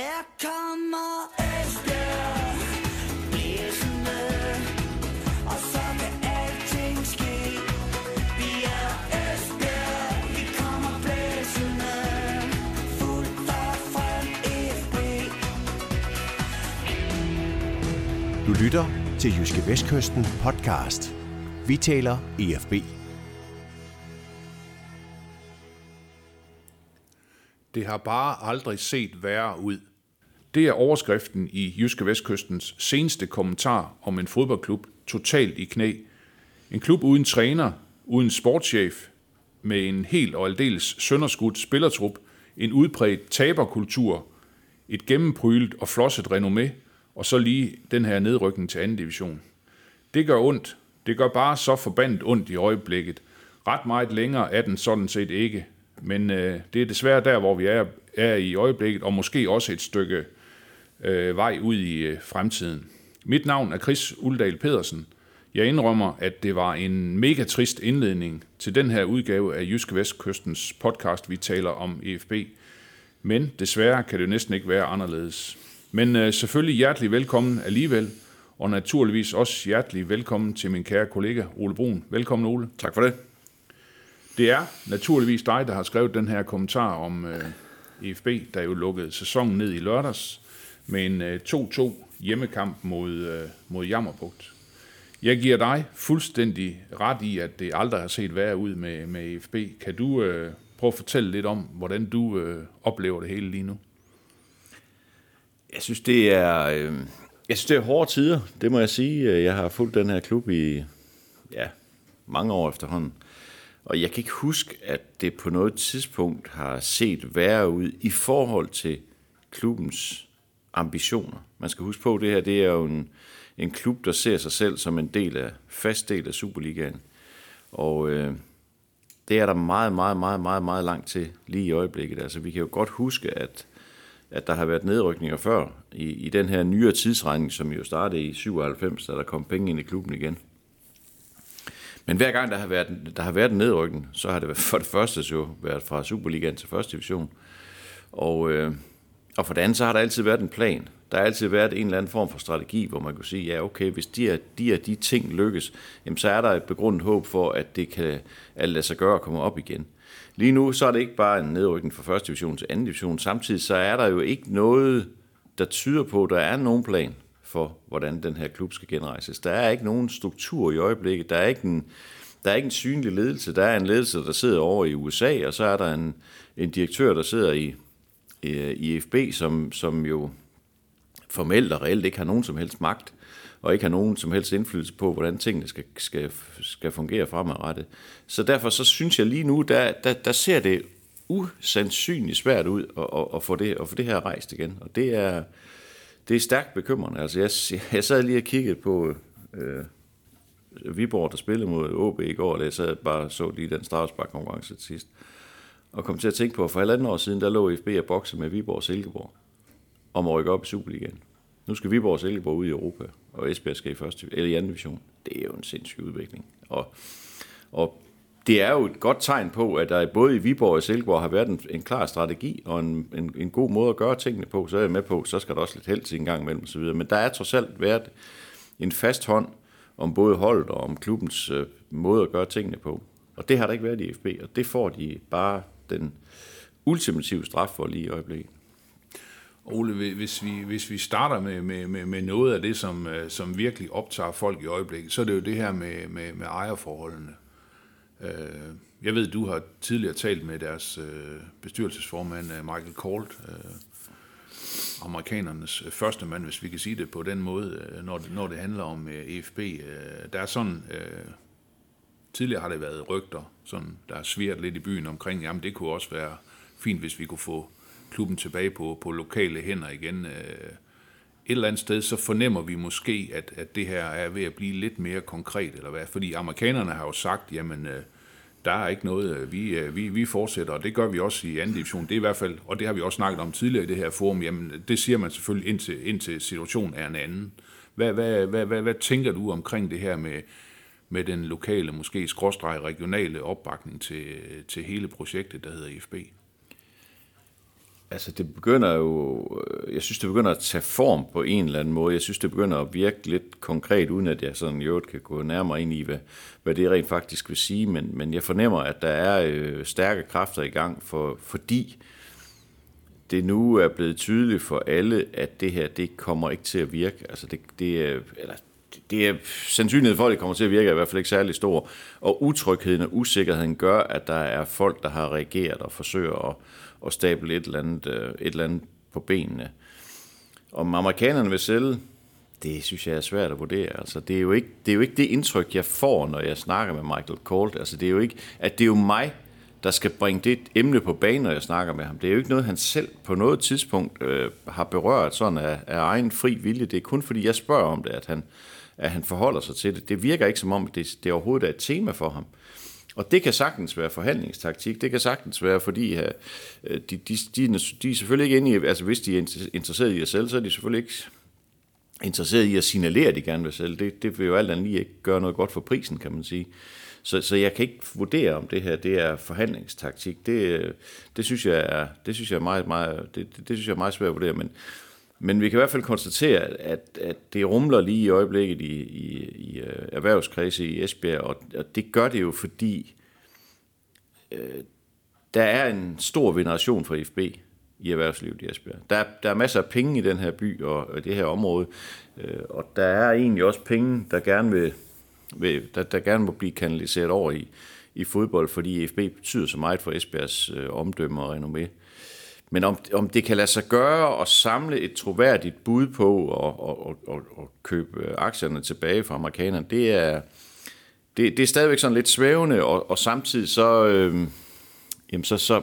Her kommer Esbjerg Blæsende Og så kan alting ske Vi er Esbjerg Vi kommer blæsende Fuldt og frem FB Du lytter til Jyske Vestkysten podcast. Vi taler EFB. Det har bare aldrig set værre ud. Det er overskriften i Jyske Vestkystens seneste kommentar om en fodboldklub totalt i knæ. En klub uden træner, uden sportschef, med en helt og aldeles sønderskudt spillertrup, en udbredt taberkultur, et gennemprylet og flosset renommé, og så lige den her nedrykning til anden division. Det gør ondt. Det gør bare så forbandet ondt i øjeblikket. Ret meget længere er den sådan set ikke. Men øh, det er desværre der, hvor vi er, er i øjeblikket, og måske også et stykke øh, vej ud i øh, fremtiden. Mit navn er Chris Uldal Pedersen. Jeg indrømmer, at det var en mega trist indledning til den her udgave af Jyske Vestkystens podcast, vi taler om EFB. Men desværre kan det næsten ikke være anderledes. Men øh, selvfølgelig hjertelig velkommen alligevel, og naturligvis også hjertelig velkommen til min kære kollega Ole Brun. Velkommen Ole. Tak for det. Det er naturligvis dig, der har skrevet den her kommentar om øh, EFB, der jo lukkede sæsonen ned i lørdags med en øh, 2-2 hjemmekamp mod, øh, mod Jammerbugt. Jeg giver dig fuldstændig ret i, at det aldrig har set værre ud med, med EFB. Kan du øh, prøve at fortælle lidt om, hvordan du øh, oplever det hele lige nu? Jeg synes, det er, øh, jeg synes, det er hårde tider, det må jeg sige. Jeg har fulgt den her klub i ja, mange år efterhånden. Og jeg kan ikke huske, at det på noget tidspunkt har set værre ud i forhold til klubbens ambitioner. Man skal huske på, at det her det er jo en, en klub, der ser sig selv som en del af, fast del af Superligaen. Og øh, det er der meget, meget, meget, meget, meget langt til lige i øjeblikket. Altså, vi kan jo godt huske, at, at der har været nedrykninger før i, i den her nyere tidsregning, som jo startede i 97, da der kom penge ind i klubben igen. Men hver gang der har været, der har været en nedrykning, så har det for det første jo været fra Superligaen til første division. Og, øh, og for det andet, så har der altid været en plan. Der har altid været en eller anden form for strategi, hvor man kunne sige, ja okay, hvis de, er, de, er de ting lykkes, jamen, så er der et begrundet håb for, at det kan at lade sig gøre at komme op igen. Lige nu, så er det ikke bare en nedrykning fra første division til anden division. Samtidig så er der jo ikke noget, der tyder på, at der er nogen plan for, hvordan den her klub skal genrejses. Der er ikke nogen struktur i øjeblikket. Der er ikke en, der er ikke en synlig ledelse. Der er en ledelse, der sidder over i USA, og så er der en, en direktør, der sidder i, Øh, i, i FB, som, som jo formelt og reelt ikke har nogen som helst magt, og ikke har nogen som helst indflydelse på, hvordan tingene skal, skal, skal fungere fremadrettet. Så derfor så synes jeg lige nu, der, der, der ser det usandsynligt svært ud at, at, at, få det, at få det her rejst igen. Og det er, det er stærkt bekymrende. Altså, jeg, jeg sad lige og kiggede på øh, Viborg, der spillede mod OB i går, og jeg sad bare så lige den straffespark-konkurrence til sidst, og kom til at tænke på, at for halvanden år siden, der lå FB og bokse med Viborg og Silkeborg om at rykke op i Superligaen. Nu skal Viborg og Silkeborg ud i Europa, og Esbjerg skal i, første, eller i anden division. Det er jo en sindssyg udvikling. Og, og det er jo et godt tegn på, at der både i Viborg og Silkeborg har været en, en klar strategi og en, en, en god måde at gøre tingene på. Så er jeg med på, så skal der også lidt held til en gang imellem osv. Men der er trods alt været en fast hånd om både holdet og om klubbens øh, måde at gøre tingene på. Og det har der ikke været i FB, og det får de bare den ultimative straf for lige i øjeblikket. Ole, hvis vi, hvis vi starter med, med, med, med noget af det, som, øh, som virkelig optager folk i øjeblikket, så er det jo det her med, med, med ejerforholdene. Øh, jeg ved, du har tidligere talt med deres øh, bestyrelsesformand, Michael Colt, amerikanernes første mand, hvis vi kan sige det på den måde, når det, når det handler om EFB. Der er sådan, tidligere har det været rygter, sådan, der er svært lidt i byen omkring, jamen det kunne også være fint, hvis vi kunne få klubben tilbage på, på lokale hænder igen. Øh, et eller andet sted, så fornemmer vi måske, at, at det her er ved at blive lidt mere konkret, eller hvad? Fordi amerikanerne har jo sagt, jamen, øh, der er ikke noget, øh, vi, vi, vi fortsætter, og det gør vi også i anden division. Det er i hvert fald, og det har vi også snakket om tidligere i det her forum, jamen, det siger man selvfølgelig indtil, indtil situationen er en anden. Hvad, hvad, hvad, hvad, hvad tænker du omkring det her med, med den lokale, måske skråstreg regionale opbakning til, til hele projektet, der hedder IFB? Altså, det begynder jo... Øh, jeg synes, det begynder at tage form på en eller anden måde. Jeg synes, det begynder at virke lidt konkret, uden at jeg sådan jo kan gå nærmere ind i, hvad, hvad det rent faktisk vil sige. Men, men jeg fornemmer, at der er øh, stærke kræfter i gang, for, fordi det nu er blevet tydeligt for alle, at det her, det kommer ikke til at virke. Altså, det, det er... Eller, det er sandsynligheden for, at det kommer til at virke, er i hvert fald ikke særlig stor. Og utrygheden og usikkerheden gør, at der er folk, der har reageret og forsøger at, at stable et eller, andet, øh, et eller andet på benene. Om amerikanerne vil sælge, det synes jeg er svært at vurdere. Altså, det, er jo ikke, det er jo ikke det indtryk, jeg får, når jeg snakker med Michael Colt. Altså, det er jo ikke, at det er jo mig, der skal bringe det emne på banen, når jeg snakker med ham. Det er jo ikke noget, han selv på noget tidspunkt øh, har berørt sådan af, af egen fri vilje. Det er kun fordi, jeg spørger om det, at han, at han forholder sig til det. Det virker ikke som om, det, det overhovedet er et tema for ham. Og det kan sagtens være forhandlingstaktik. Det kan sagtens være, fordi uh, de, de, de, de er selvfølgelig ikke inde i, altså hvis de er interesseret i at sælge, så er de selvfølgelig ikke interesseret i at signalere, at de gerne vil sælge. Det, det vil jo alt andet lige ikke gøre noget godt for prisen, kan man sige. Så, så jeg kan ikke vurdere, om det her det er forhandlingstaktik. Det, øh, det synes jeg er, det synes jeg er meget, meget, det, det, det synes jeg er meget svært at vurdere, men, men vi kan i hvert fald konstatere, at, at det rumler lige i øjeblikket i, i, i øh, erhvervskredse i Esbjerg, og, og det gør det jo, fordi øh, der er en stor veneration for FB i erhvervslivet i Esbjerg. Der, der er masser af penge i den her by og, og det her område, øh, og der er egentlig også penge, der gerne vil, vil der, der gerne må blive kanaliseret over i, i fodbold, fordi FB betyder så meget for Esbjergs øh, omdømme og renommé. Men om, om det kan lade sig gøre at samle et troværdigt bud på og, og, og, og, og købe øh, aktierne tilbage fra amerikanerne, det er, det, det er stadigvæk sådan lidt svævende, og, og samtidig så, øh, jamen så, så,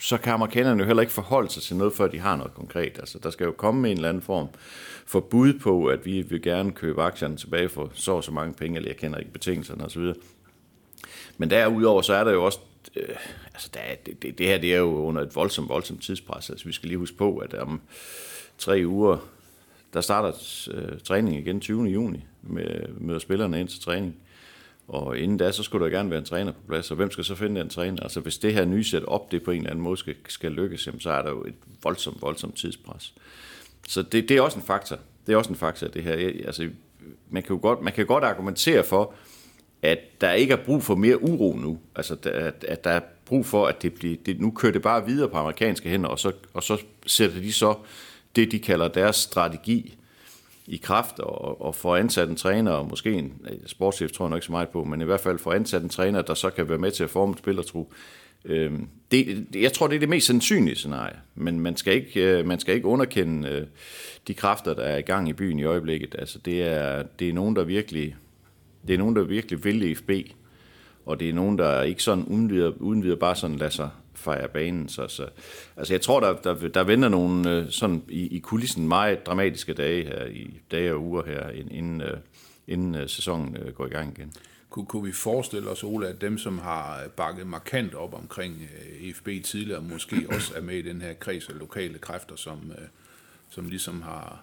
så kan amerikanerne jo heller ikke forholde sig til noget, før de har noget konkret. Altså, der skal jo komme en eller anden form for bud på, at vi vil gerne købe aktierne tilbage for så og så mange penge, eller jeg kender ikke betingelserne osv. Men derudover, så er der jo også øh, altså der er, det, det, det her det er jo under et voldsomt, voldsomt tidspres. Altså vi skal lige huske på, at om tre uger, der starter øh, træning igen 20. juni, med, møder spillerne ind til træning. Og inden da, så skulle der gerne være en træner på plads, og hvem skal så finde den træner? Altså hvis det her nye sæt op, det på en eller anden måde skal, skal lykkes, jamen, så er der jo et voldsomt, voldsomt tidspres. Så det, det er også en faktor. Det er også en faktor, det her. Altså, man kan jo godt, man kan godt argumentere for, at der ikke er brug for mere uro nu. Altså, at, at der brug for, at det bliver, det, nu kører det bare videre på amerikanske hænder, og så, og så sætter de så det, de kalder deres strategi i kraft, og, og får ansat en træner, og måske en sportschef tror jeg nok ikke så meget på, men i hvert fald får ansat en træner, der så kan være med til at forme et spillertro. Øhm, det, jeg tror, det er det mest sandsynlige scenarie, men man skal ikke, øh, man skal ikke underkende øh, de kræfter, der er i gang i byen i øjeblikket. Altså, det er, det er nogen, der virkelig det er nogen, der virkelig vil FB, og det er nogen, der ikke sådan uden videre, uden videre bare sådan lader sig fejre banen. Så, så, altså jeg tror, der, der, der venter nogle øh, sådan i, i kulissen meget dramatiske dage her, i dage og uger her, inden, øh, inden øh, sæsonen går i gang igen. Kunne, kunne vi forestille os, Ole, at dem, som har bakket markant op omkring FB tidligere, måske også er med i den her kreds af lokale kræfter, som, som ligesom har,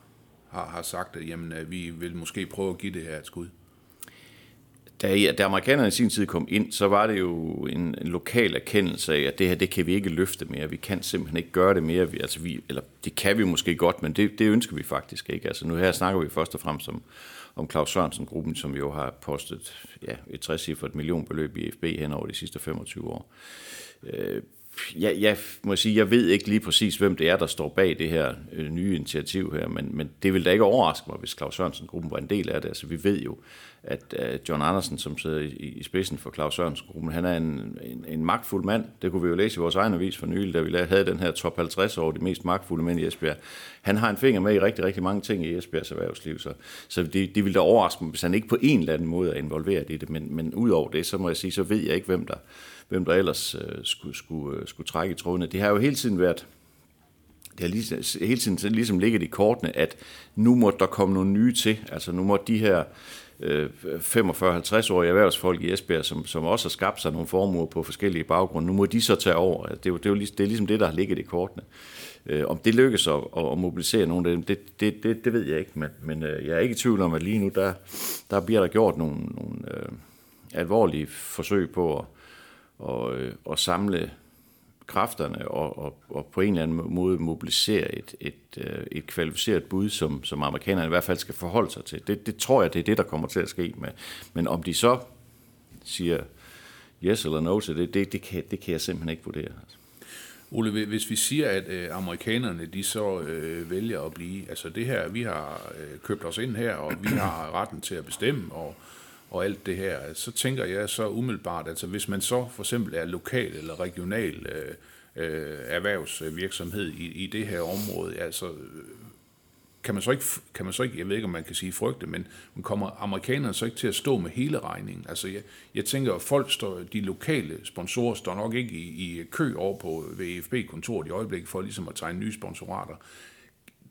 har, har sagt, at jamen, vi vil måske prøve at give det her et skud? Da, da amerikanerne i sin tid kom ind, så var det jo en, en lokal erkendelse af, at det her, det kan vi ikke løfte mere. Vi kan simpelthen ikke gøre det mere. Vi, altså vi, eller det kan vi måske godt, men det, det ønsker vi faktisk ikke. Altså nu her snakker vi først og fremmest om, om Claus Sørensen-gruppen, som jo har postet ja, et 60 millionbeløb i FB hen over de sidste 25 år. Øh, jeg, jeg må sige, jeg ved ikke lige præcis, hvem det er, der står bag det her øh, nye initiativ her, men, men det vil da ikke overraske mig, hvis Claus Sørensen-gruppen var en del af det. Altså, vi ved jo, at øh, John Andersen, som sidder i, i spidsen for Claus Sørensen-gruppen, han er en, en, en magtfuld mand. Det kunne vi jo læse i vores egen avis for nylig, da vi havde den her top 50 over de mest magtfulde mænd i Esbjerg. Han har en finger med i rigtig, rigtig mange ting i Esbjergs erhvervsliv, så, så det, det ville da overraske mig, hvis han ikke på en eller anden måde er involveret i det. Men, men ud over det, så må jeg sige, så ved jeg ikke, hvem der, hvem der ellers øh, skulle, skulle, øh, skulle trække i trådene. Det har jo hele tiden været det har lige, hele tiden ligesom ligget i kortene, at nu må der komme nogle nye til. Altså nu må de her øh, 45-50-årige erhvervsfolk i Esbjerg, som, som også har skabt sig nogle formuer på forskellige baggrunde. Nu må de så tage over. Det er jo, det er jo ligesom, det, er ligesom det, der har ligget i kortene. Øh, om det lykkes at, at mobilisere nogle af dem, det, det, det, det ved jeg ikke, men, men øh, jeg er ikke i tvivl om, at lige nu, der, der bliver der gjort nogle, nogle øh, alvorlige forsøg på at, og, øh, og samle kræfterne og, og, og på en eller anden måde mobilisere et, et, øh, et kvalificeret bud, som, som amerikanerne i hvert fald skal forholde sig til. Det, det tror jeg, det er det, der kommer til at ske med. Men om de så siger yes eller no til det, det, det, kan, det kan jeg simpelthen ikke vurdere. Altså. Ole, hvis vi siger, at øh, amerikanerne de så øh, vælger at blive, altså det her, vi har øh, købt os ind her, og vi har retten til at bestemme, og, og alt det her, så tænker jeg så umiddelbart, altså hvis man så for eksempel er lokal eller regional øh, øh, erhvervsvirksomhed i, i det her område, altså kan man så ikke, kan man så ikke, jeg ved ikke, om man kan sige frygte, men kommer amerikanerne så ikke til at stå med hele regningen? Altså, jeg, jeg tænker, at folk står, de lokale sponsorer står nok ikke i, i kø over på VFB-kontoret i øjeblikket for ligesom at tegne nye sponsorater.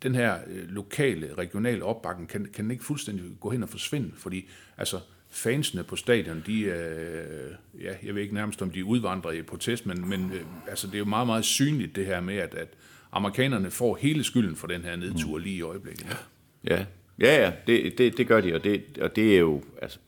Den her øh, lokale, regionale opbakken, kan, kan den ikke fuldstændig gå hen og forsvinde? Fordi, altså, fansene på stadion, de, øh, ja, jeg ved ikke nærmest, om de udvandrer i protest, men, men øh, altså, det er jo meget, meget synligt det her med, at, at amerikanerne får hele skylden for den her nedtur lige i øjeblikket. Ja, ja, ja det, det, det gør de, og det, og det er jo, altså,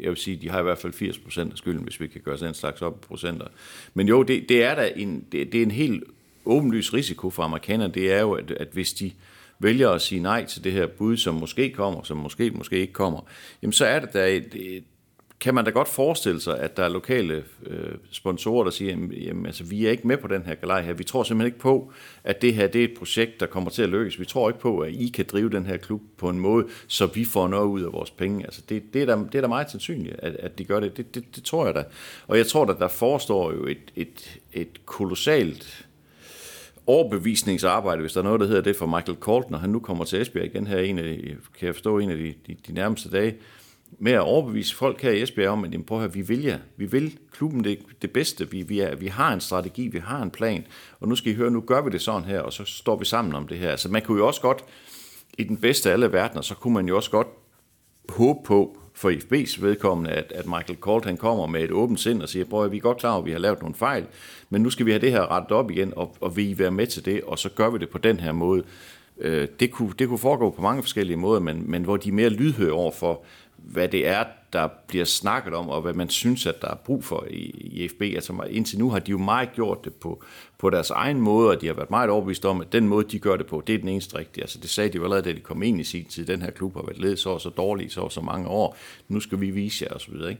jeg vil sige, de har i hvert fald 80 procent af skylden, hvis vi kan gøre sådan en slags op procenter. Men jo, det, det er da en, det, det er en helt åbenlys risiko for amerikanerne, det er jo, at, at hvis de vælger at sige nej til det her bud, som måske kommer, som måske, måske ikke kommer, jamen så er det da et, et kan man da godt forestille sig, at der er lokale øh, sponsorer, der siger, jamen, jamen altså, vi er ikke med på den her galej her. Vi tror simpelthen ikke på, at det her det er et projekt, der kommer til at lykkes. Vi tror ikke på, at I kan drive den her klub på en måde, så vi får noget ud af vores penge. Altså, det, det, er, da, det er da meget sandsynligt, at, at de gør det. Det, det. det tror jeg da. Og jeg tror, at der forestår jo et, et, et kolossalt overbevisningsarbejde, hvis der er noget, der hedder det for Michael Colt, når han nu kommer til Esbjerg igen her, en af, kan jeg forstå, en af de, de, de nærmeste dage, med at overbevise folk her i Esbjerg om, at prøv at høre, vi vil ja. Vi vil klubben det, det bedste. Vi, vi, er, vi har en strategi, vi har en plan, og nu skal I høre, nu gør vi det sådan her, og så står vi sammen om det her. Altså man kunne jo også godt, i den bedste af alle verdener, så kunne man jo også godt håbe på, for IFB's vedkommende, at, at Michael Colt han kommer med et åbent sind og siger, prøv vi er godt klar over, at vi har lavet nogle fejl, men nu skal vi have det her rettet op igen, og, og vil I være med til det, og så gør vi det på den her måde. Øh, det, kunne, det kunne foregå på mange forskellige måder, men, men hvor de er mere lydhøre over for, hvad det er, der bliver snakket om, og hvad man synes, at der er brug for i, i FB. Altså indtil nu har de jo meget gjort det på, på deres egen måde, og de har været meget overbevist om, at den måde, de gør det på, det er den eneste rigtige. Altså det sagde de jo allerede, da de kom ind i sin tid. Den her klub har været ledet så og så dårligt så og så mange år. Nu skal vi vise jer, og så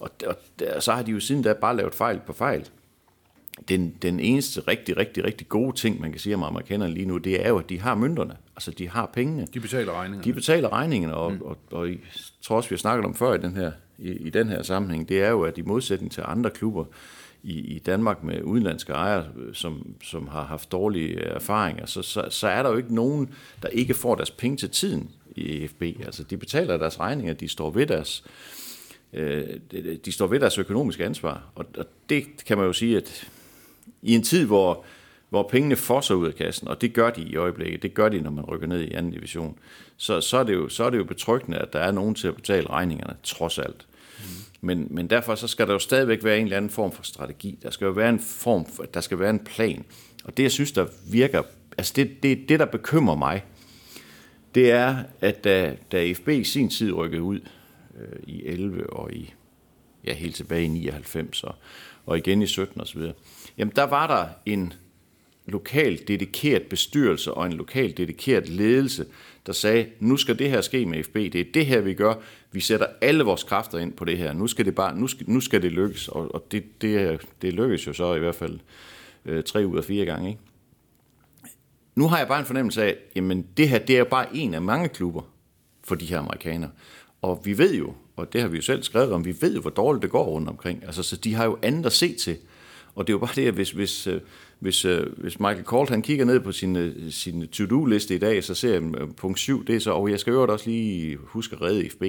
Og, og, og så har de jo siden da bare lavet fejl på fejl den, den eneste rigtig, rigtig, rigtig gode ting, man kan sige om amerikanerne lige nu, det er jo, at de har mønterne. Altså, de har pengene. De betaler regningerne. De betaler regningerne, og, mm. og, og, og jeg tror også, vi har snakket om før i den her, i, i den her sammenhæng, det er jo, at i modsætning til andre klubber i, i Danmark med udenlandske ejere, som, som har haft dårlige erfaringer, så, så, så er der jo ikke nogen, der ikke får deres penge til tiden i FB. Altså, de betaler deres regninger, de står ved deres, øh, de står ved deres økonomiske ansvar, og, og det kan man jo sige, at i en tid, hvor, hvor pengene fosser ud af kassen, og det gør de i øjeblikket, det gør de, når man rykker ned i anden division, så, så, er, det jo, så er det jo betryggende, at der er nogen til at betale regningerne, trods alt. Mm. Men, men derfor så skal der jo stadigvæk være en eller anden form for strategi. Der skal jo være en form, for, der skal være en plan. Og det, jeg synes, der virker, altså det, det, det der bekymrer mig, det er, at da, da FB i sin tid rykkede ud øh, i 11 og i, ja, helt tilbage i 99 og, og igen i 17 osv., jamen der var der en lokal dedikeret bestyrelse og en lokal dedikeret ledelse, der sagde, nu skal det her ske med FB, det er det her, vi gør, vi sætter alle vores kræfter ind på det her, nu skal det, bare, nu skal, nu skal det lykkes, og, og det, det, det lykkes jo så i hvert fald øh, tre ud af fire gange. Ikke? Nu har jeg bare en fornemmelse af, jamen det her, det er bare en af mange klubber for de her amerikanere. Og vi ved jo, og det har vi jo selv skrevet om, vi ved jo, hvor dårligt det går rundt omkring. Altså, så de har jo andet at se til. Og det er jo bare det, at hvis, hvis, øh, hvis, øh, hvis Michael Colt han kigger ned på sin, øh, sin to-do-liste i dag, så ser han punkt 7, det er så, og jeg skal øvrigt også lige huske at redde FB.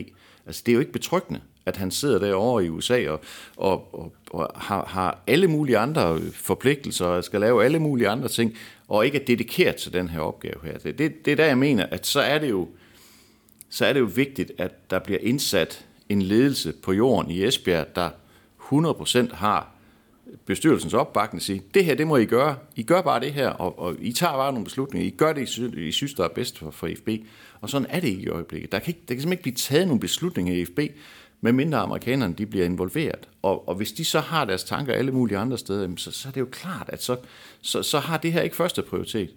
Altså det er jo ikke betryggende, at han sidder derovre i USA og, og, og, og har, har alle mulige andre forpligtelser og skal lave alle mulige andre ting, og ikke er dedikeret til den her opgave her. Det, det, det er der, jeg mener, at så er det jo så er det jo vigtigt, at der bliver indsat en ledelse på jorden i Esbjerg, der 100% har bestyrelsens opbakning sige, det her, det må I gøre. I gør bare det her, og, og I tager bare nogle beslutninger. I gør det, I, I synes, der er bedst for, for FB. Og sådan er det ikke i øjeblikket. Der kan, ikke, der kan simpelthen ikke blive taget nogle beslutninger i FB medmindre amerikanerne de bliver involveret. Og, og hvis de så har deres tanker alle mulige andre steder, jamen, så, så er det jo klart, at så, så, så har det her ikke første prioritet.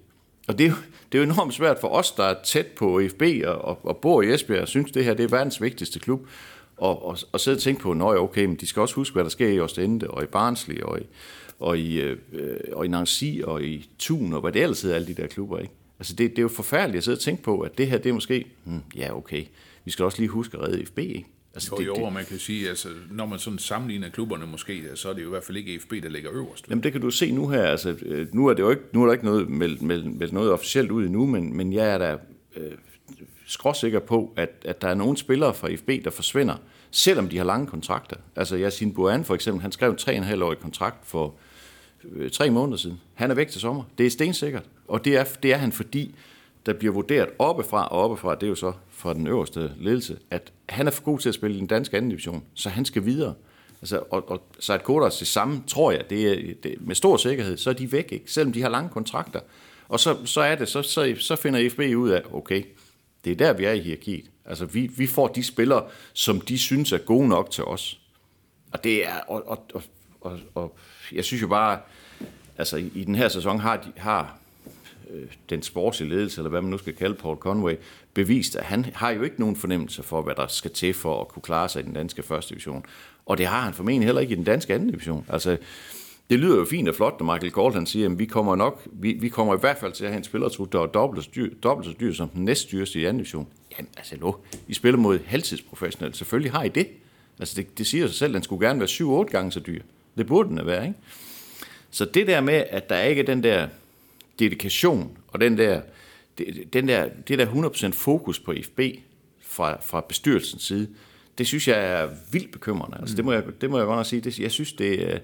Og det er, jo, det er jo enormt svært for os, der er tæt på FB og, og, og bor i Esbjerg, og synes, det her det er verdens vigtigste klub, og, og, og sidde og tænke på, at okay, men de skal også huske, hvad der sker i Ostende, og i Barnsley, og i, og i, øh, og i Nancy, og i Thun, og hvad det ellers hedder, alle de der klubber. Ikke? Altså det, det er jo forfærdeligt at sidde og tænke på, at det her, det er måske, hmm, ja okay, vi skal også lige huske at redde FB, ikke? Altså, Jo, det, jo, og man kan sige, altså, når man sådan sammenligner klubberne måske, så er det jo i hvert fald ikke FB, der ligger øverst. Jamen det kan du se nu her, altså øh, nu er det jo ikke, nu er der ikke noget, meldt, meldt, meldt noget officielt ud endnu, men, men jeg er da øh, skråsikker på, at, at der er nogle spillere fra FB, der forsvinder, selvom de har lange kontrakter. Altså Yasin Buan for eksempel, han skrev en 3,5-årig kontrakt for øh, tre måneder siden. Han er væk til sommer. Det er stensikkert. Og det er, det er han, fordi der bliver vurderet oppefra, og oppefra, det er jo så fra den øverste ledelse, at han er for god til at spille i den danske anden division, så han skal videre. Altså, og, og så Kodas det samme, tror jeg, det er, det, med stor sikkerhed, så er de væk, ikke? selvom de har lange kontrakter. Og så, så er det, så, så, så finder FB ud af, okay, det er der, vi er i hierarkiet. Altså, vi, vi får de spillere, som de synes er gode nok til os. Og det er, og, og, og, og, og jeg synes jo bare, altså i, i den her sæson har, de, har øh, den sportslige ledelse, eller hvad man nu skal kalde Paul Conway, bevist, at han har jo ikke nogen fornemmelse for, hvad der skal til for at kunne klare sig i den danske første division. Og det har han formentlig heller ikke i den danske anden division. Altså, det lyder jo fint og flot, når Michael Gold han siger, at vi kommer nok, vi, vi kommer i hvert fald til at have en spillertrup, der er dobbelt så dyr, dobbelt så dyr som den næstdyreste i anden division. Jamen, altså, lo, I spiller mod halvtidsprofessionelle. Selvfølgelig har I det. Altså, det, det siger sig selv, at den skulle gerne være 7-8 gange så dyr. Det burde den være, ikke? Så det der med, at der ikke er den der dedikation, og den der, den der, det der 100% fokus på FB fra, fra bestyrelsens side, det synes jeg er vildt bekymrende. Altså, det, må jeg, det må jeg godt nok sige. Det, jeg synes, det, øh,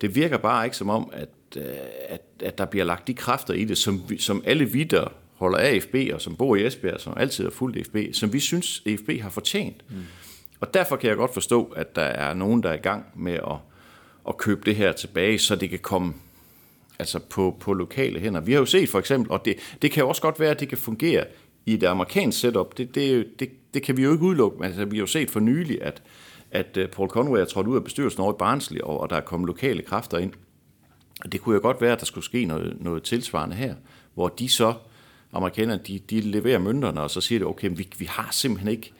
det virker bare ikke som om, at, øh, at, at der bliver lagt de kræfter i det, som, som alle vi, der holder af FB, og som bor i Esbjerg, som altid har fulgt FB, som vi synes, FB har fortjent. Mm. Og derfor kan jeg godt forstå, at der er nogen, der er i gang med at, at købe det her tilbage, så det kan komme altså på, på lokale hænder. Vi har jo set for eksempel, og det, det kan jo også godt være, at det kan fungere i det amerikanske setup. Det, det, det, det kan vi jo ikke udelukke. Altså, vi har jo set for nylig, at, at øh, Paul Conway er trådt ud af bestyrelsen over i Barnsley, og, og der er kommet lokale kræfter ind. Og det kunne jo godt være, at der skulle ske noget, noget tilsvarende her, hvor de så, amerikanerne, de, de leverer mønterne, og så siger det, okay, vi, vi har simpelthen ikke,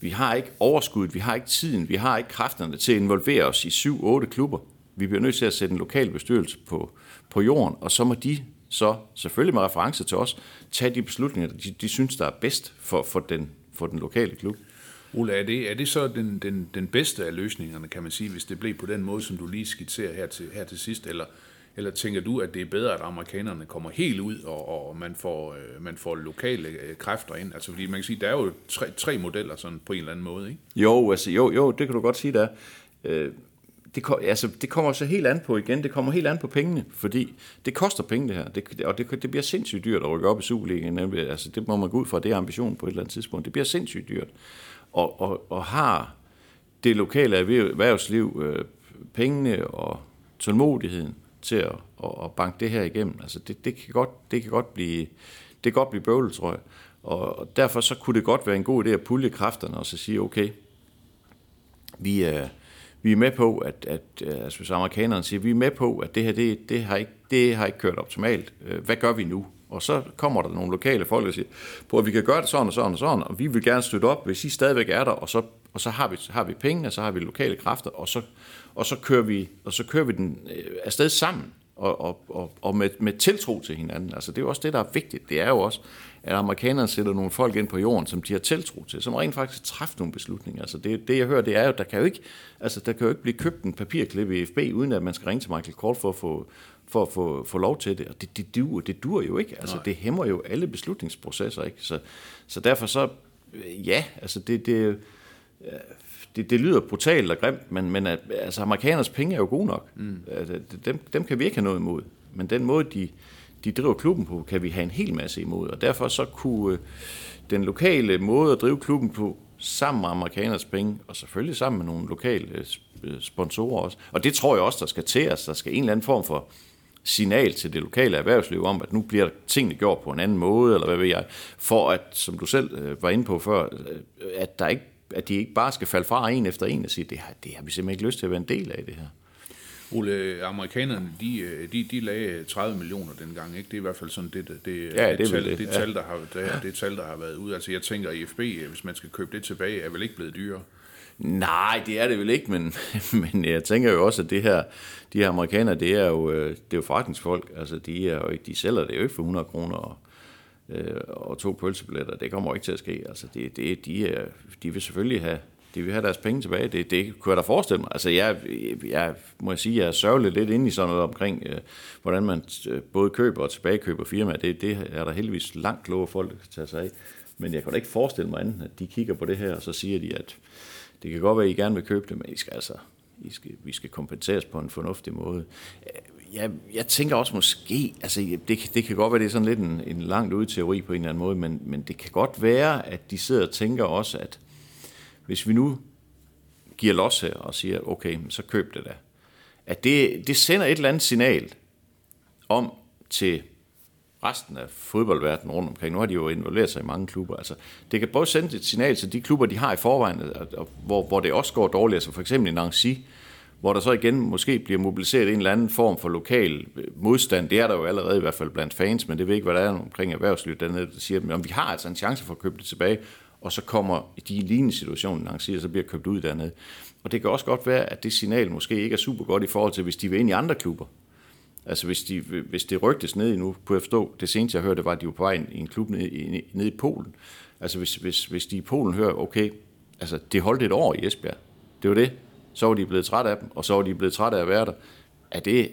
vi har ikke overskuddet, vi har ikke tiden, vi har ikke kræfterne til at involvere os i syv, otte klubber. Vi bliver nødt til at sætte en lokal bestyrelse på, på jorden, og så må de så, selvfølgelig med reference til os, tage de beslutninger, de, de synes, der er bedst for, for, den, for den lokale klub. Ole, er det, er det så den, den, den bedste af løsningerne, kan man sige, hvis det blev på den måde, som du lige skitserer her til, her til sidst, eller, eller tænker du, at det er bedre, at amerikanerne kommer helt ud, og, og man, får, øh, man får lokale øh, kræfter ind? Altså, fordi man kan sige, der er jo tre, tre modeller sådan på en eller anden måde, ikke? Jo, altså, jo, jo, det kan du godt sige, der. Øh, det, altså, det kommer så helt an på igen, det kommer helt an på pengene, fordi det koster penge det her, det, og det, det bliver sindssygt dyrt at rykke op i Superligaen, altså det må man gå ud fra, det er ambitionen på et eller andet tidspunkt, det bliver sindssygt dyrt, og, og, og har det lokale erhvervsliv øh, pengene og tålmodigheden til at, at, at banke det her igennem, altså det, det, kan godt, det kan godt blive, det kan godt blive bøvlet, tror jeg, og, og derfor så kunne det godt være en god idé at pulje kræfterne og så sige, okay, vi er, vi er med på, at, at øh, altså hvis amerikanerne siger, vi er med på, at det her, det, det, har, ikke, det har ikke kørt optimalt. Øh, hvad gør vi nu? Og så kommer der nogle lokale folk, og siger, på at vi kan gøre det sådan og sådan og sådan, og vi vil gerne støtte op, hvis I stadigvæk er der, og så, og så har, vi, så har vi pengene, så har vi lokale kræfter, og så, og så, kører, vi, og så kører vi den øh, afsted sammen, og, og, og, og med, med tiltro til hinanden. Altså det er jo også det, der er vigtigt. Det er jo også, at amerikanerne sætter nogle folk ind på jorden, som de har tiltro til, som rent faktisk træffer nogle beslutninger. Altså det, det jeg hører, det er jo, der kan jo ikke, altså der kan jo ikke blive købt en papirklip i FB, uden at man skal ringe til Michael Kort for at få, for at få, få lov til det. Og det, det, duer, det duer jo ikke. Altså det hæmmer jo alle beslutningsprocesser. Ikke? Så, så derfor så, øh, ja, altså det, det, det, det lyder brutalt og grimt, men, men at, altså, amerikaners penge er jo gode nok. Mm. Altså, dem, dem kan vi ikke have noget imod. Men den måde, de, de driver klubben på, kan vi have en hel masse imod. Og derfor så kunne øh, den lokale måde at drive klubben på, sammen med amerikaners penge, og selvfølgelig sammen med nogle lokale øh, øh, sponsorer også. Og det tror jeg også, der skal til os. Der skal en eller anden form for signal til det lokale erhvervsliv om, at nu bliver tingene gjort på en anden måde, eller hvad ved jeg, for at, som du selv var inde på før, at der ikke at de ikke bare skal falde fra en efter en og sige, det har, det har vi simpelthen ikke lyst til at være en del af det her. Ole, amerikanerne, de, øh, de, de lagde 30 millioner dengang, ikke? Det er i hvert fald sådan det, det, det, Ja, det er tal, vel det, det, ja. tal, der har, det, det tal, der har været ude. Altså jeg tænker, IFB, hvis man skal købe det tilbage, er vel ikke blevet dyrere. Nej, det er det vel ikke, men, men jeg tænker jo også, at det her, de her amerikanere, det er jo, øh, det er jo forretningsfolk. Altså, de, er jo ikke, de sælger det jo ikke for 100 kroner og, øh, og to pølsebilletter. Det kommer jo ikke til at ske. Altså, det, det, de, er, de vil selvfølgelig have, de vil have deres penge tilbage. Det, det kunne jeg da forestille mig. Altså, jeg, jeg må jeg sige, jeg er sørgelig lidt inde i sådan noget omkring, øh, hvordan man øh, både køber og tilbagekøber firmaer. Det, det er der heldigvis langt klogere folk, der kan tage sig af. Men jeg kan da ikke forestille mig andet, at de kigger på det her, og så siger de, at det kan godt være, at I gerne vil købe det, men I skal altså, I skal, vi skal kompenseres på en fornuftig måde. Jeg, jeg tænker også måske, altså det, det kan godt være, det er sådan lidt en, en langt ud teori på en eller anden måde, men, men det kan godt være, at de sidder og tænker også, at hvis vi nu giver los her og siger, okay, så køb det da. At det, det sender et eller andet signal om til resten af fodboldverdenen rundt omkring. Nu har de jo involveret sig i mange klubber. Altså, det kan både sende et signal til de klubber, de har i forvejen, og, og, hvor, hvor det også går dårligt. Altså for eksempel i Nancy, hvor der så igen måske bliver mobiliseret en eller anden form for lokal øh, modstand. Det er der jo allerede i hvert fald blandt fans, men det ved ikke, hvad der er omkring erhvervslivet dernede, der siger, at vi har altså en chance for at købe det tilbage, og så kommer de i lignende situationen, og så bliver købt ud dernede. Og det kan også godt være, at det signal måske ikke er super godt i forhold til, hvis de vil ind i andre klubber. Altså hvis, de, øh, hvis det rygtes ned i nu, kunne jeg forstå, det seneste jeg hørte, var, at de var på vej i en klub nede i, nede i Polen. Altså hvis, hvis, hvis de i Polen hører, okay, altså det holdt et år i Esbjerg, det var det, så var de blevet træt af dem, og så var de blevet træt af at være der. Er det,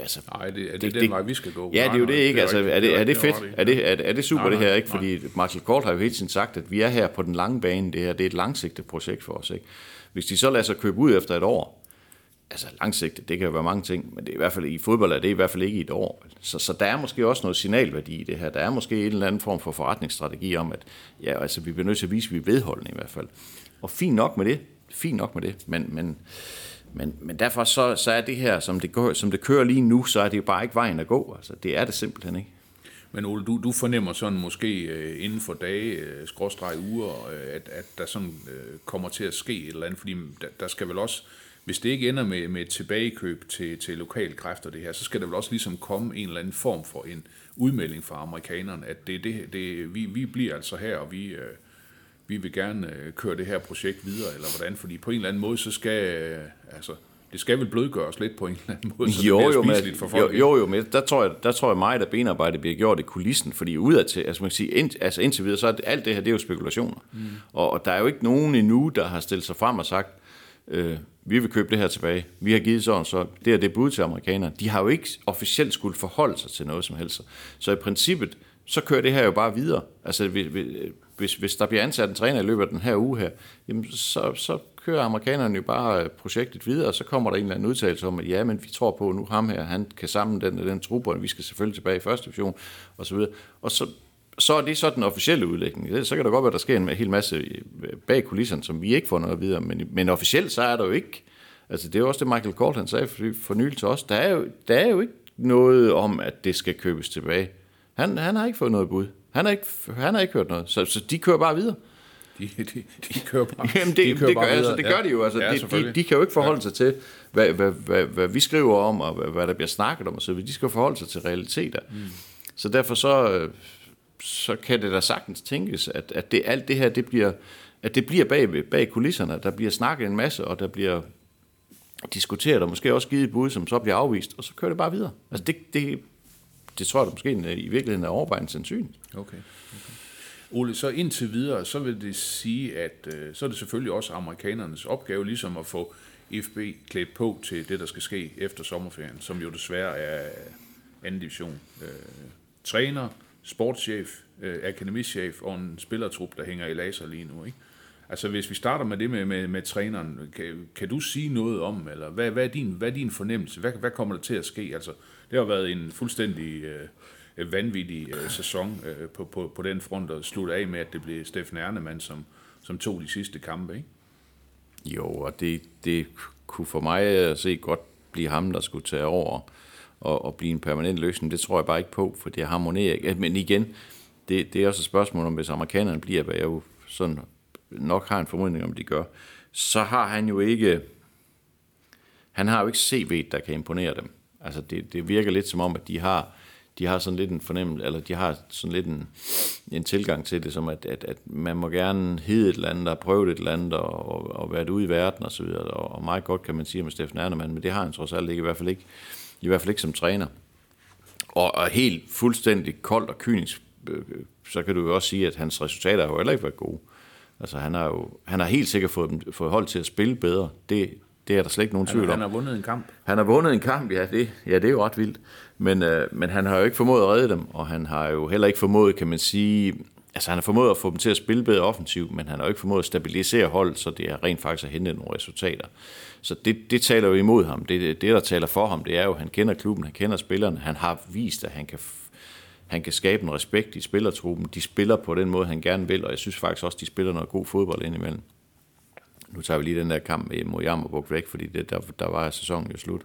altså, Nej, det, er det, den vej, vi skal gå? Ja, det er jo Nej, det nej, ikke. Altså, er det, er det fedt? Er det, er, er det super Nej, det her, nej, ikke? Fordi Martin Kort har jo hele tiden sagt, at vi er her på den lange bane. Det her det er et langsigtet projekt for os. Ikke? Hvis de så lader sig købe ud efter et år, altså langsigtet, det kan jo være mange ting, men det er i hvert fald i fodbold er det i hvert fald ikke i et år. Så, så der er måske også noget signalværdi i det her. Der er måske en eller anden form for forretningsstrategi om, at ja, altså, vi bliver nødt til at vise, at vi er vedholdende i hvert fald. Og fint nok med det. Fint nok med det. Men, men, men, men derfor så, så er det her, som det, går, som det kører lige nu, så er det jo bare ikke vejen at gå. Altså, det er det simpelthen ikke. Men Ole, du, du fornemmer sådan måske øh, inden for dage, øh, skråstreg uger, øh, at, at der sådan øh, kommer til at ske et eller andet, fordi der, der skal vel også, hvis det ikke ender med, med et tilbagekøb til, til lokale kræfter det her, så skal der vel også ligesom komme en eller anden form for en udmelding fra amerikanerne, at det, det, det, vi, vi bliver altså her, og vi, øh, vi vil gerne øh, køre det her projekt videre, eller hvordan, fordi på en eller anden måde, så skal, øh, altså, det skal vel blødgøres lidt på en eller anden måde, så jo, det jo, men, for folk. jo, jo, jo, men der tror, jeg, der tror jeg meget, at benarbejdet bliver gjort i kulissen, fordi udadtil, altså man kan sige, ind, altså indtil videre, så er det, alt det her, det er jo spekulationer. Mm. Og, og der er jo ikke nogen endnu, der har stillet sig frem og sagt, øh, vi vil købe det her tilbage. Vi har givet sådan, så det er det bud til amerikanerne. De har jo ikke officielt skulle forholde sig til noget som helst. Så i princippet, så kører det her jo bare videre. Altså, hvis, hvis, hvis der bliver ansat en træner i løbet af den her uge her, jamen, så, så kører amerikanerne jo bare øh, projektet videre, og så kommer der en eller anden udtalelse om, at ja, men vi tror på, at nu ham her, han kan sammen den, den truppe, og vi skal selvfølgelig tilbage i første division, og så videre. Og så, så er det så den officielle udlægning. Så kan der godt være, at der sker en hel masse øh, bag kulisserne, som vi ikke får noget videre, men, men officielt så er der jo ikke, altså det er jo også det, Michael Kort, han sagde for, for nylig til os, der er, jo, der er jo ikke noget om, at det skal købes tilbage. Han, han har ikke fået noget bud. Han har ikke, han har ikke hørt noget, så, så de kører bare videre. De, de, de kører bare, Jamen det, de kører det, bare gør, altså, det gør de jo. Altså, Ja, de, de, de kan jo ikke forholde ja. sig til, hvad, hvad, hvad, hvad vi skriver om, og hvad, hvad der bliver snakket om, og så. De skal forholde sig til realiteter. Mm. Så derfor så, øh, så kan det da sagtens tænkes, at, at det, alt det her, det bliver, at det bliver bag, bag kulisserne. Der bliver snakket en masse, og der bliver diskuteret, og måske også givet et bud, som så bliver afvist, og så kører det bare videre. Altså det, det, det tror jeg da måske i virkeligheden er overvejende sandsynligt. Okay. okay. Ole, så indtil videre, så vil det sige, at øh, så er det selvfølgelig også amerikanernes opgave ligesom at få FB klædt på til det, der skal ske efter sommerferien, som jo desværre er anden division. Øh, træner, sportschef, øh, akademichef og en spillertrup, der hænger i laser lige nu. Ikke? Altså hvis vi starter med det med, med, med træneren, kan, kan du sige noget om, eller hvad, hvad, er, din, hvad er din fornemmelse? Hvad, hvad kommer der til at ske? Altså, det har været en fuldstændig øh, vanvittig øh, sæson øh, på, på, på den front, og slutte af med, at det blev Steffen Ernemann, som, som tog de sidste kampe, ikke? Jo, og det, det kunne for mig at se godt blive ham, der skulle tage over og, og blive en permanent løsning. Det tror jeg bare ikke på, for det harmonerer ikke. Men igen, det, det er også et spørgsmål om, hvis amerikanerne bliver, hvad jeg jo sådan nok har en formodning om, de gør, så har han jo ikke, han har jo ikke CV, der kan imponere dem. Altså det, det virker lidt som om, at de har, de har sådan lidt en fornemmelse, eller de har sådan lidt en, en tilgang til det, som at, at, at man må gerne hedde et eller andet, og prøve et eller andet, og, og, og være ude i verden og så videre, og, og meget godt kan man sige med Steffen Ernemann, men det har han trods alt ikke, i hvert fald ikke, i hvert fald ikke som træner. Og, og helt fuldstændig koldt og kynisk, øh, øh, så kan du jo også sige, at hans resultater har jo heller ikke været gode. Altså han har jo han har helt sikkert fået, dem, fået hold til at spille bedre. Det, det er der slet ikke nogen tvivl Han, om. han har vundet en kamp. Han har vundet en kamp, ja, det, ja, det er jo ret vildt. Men, øh, men han har jo ikke formået at redde dem, og han har jo heller ikke formået, kan man sige... Altså, han har formået at få dem til at spille bedre offensivt, men han har jo ikke formået at stabilisere holdet, så det er rent faktisk at hente nogle resultater. Så det, det taler jo imod ham. Det, det, der taler for ham, det er jo, at han kender klubben, han kender spillerne, han har vist, at han kan, han kan skabe en respekt i spillertruppen. De spiller på den måde, han gerne vil, og jeg synes faktisk også, de spiller noget god fodbold indimellem. Nu tager vi lige den der kamp med- mod Jammerburg væk, fordi det, der, der var sæsonen jo slut.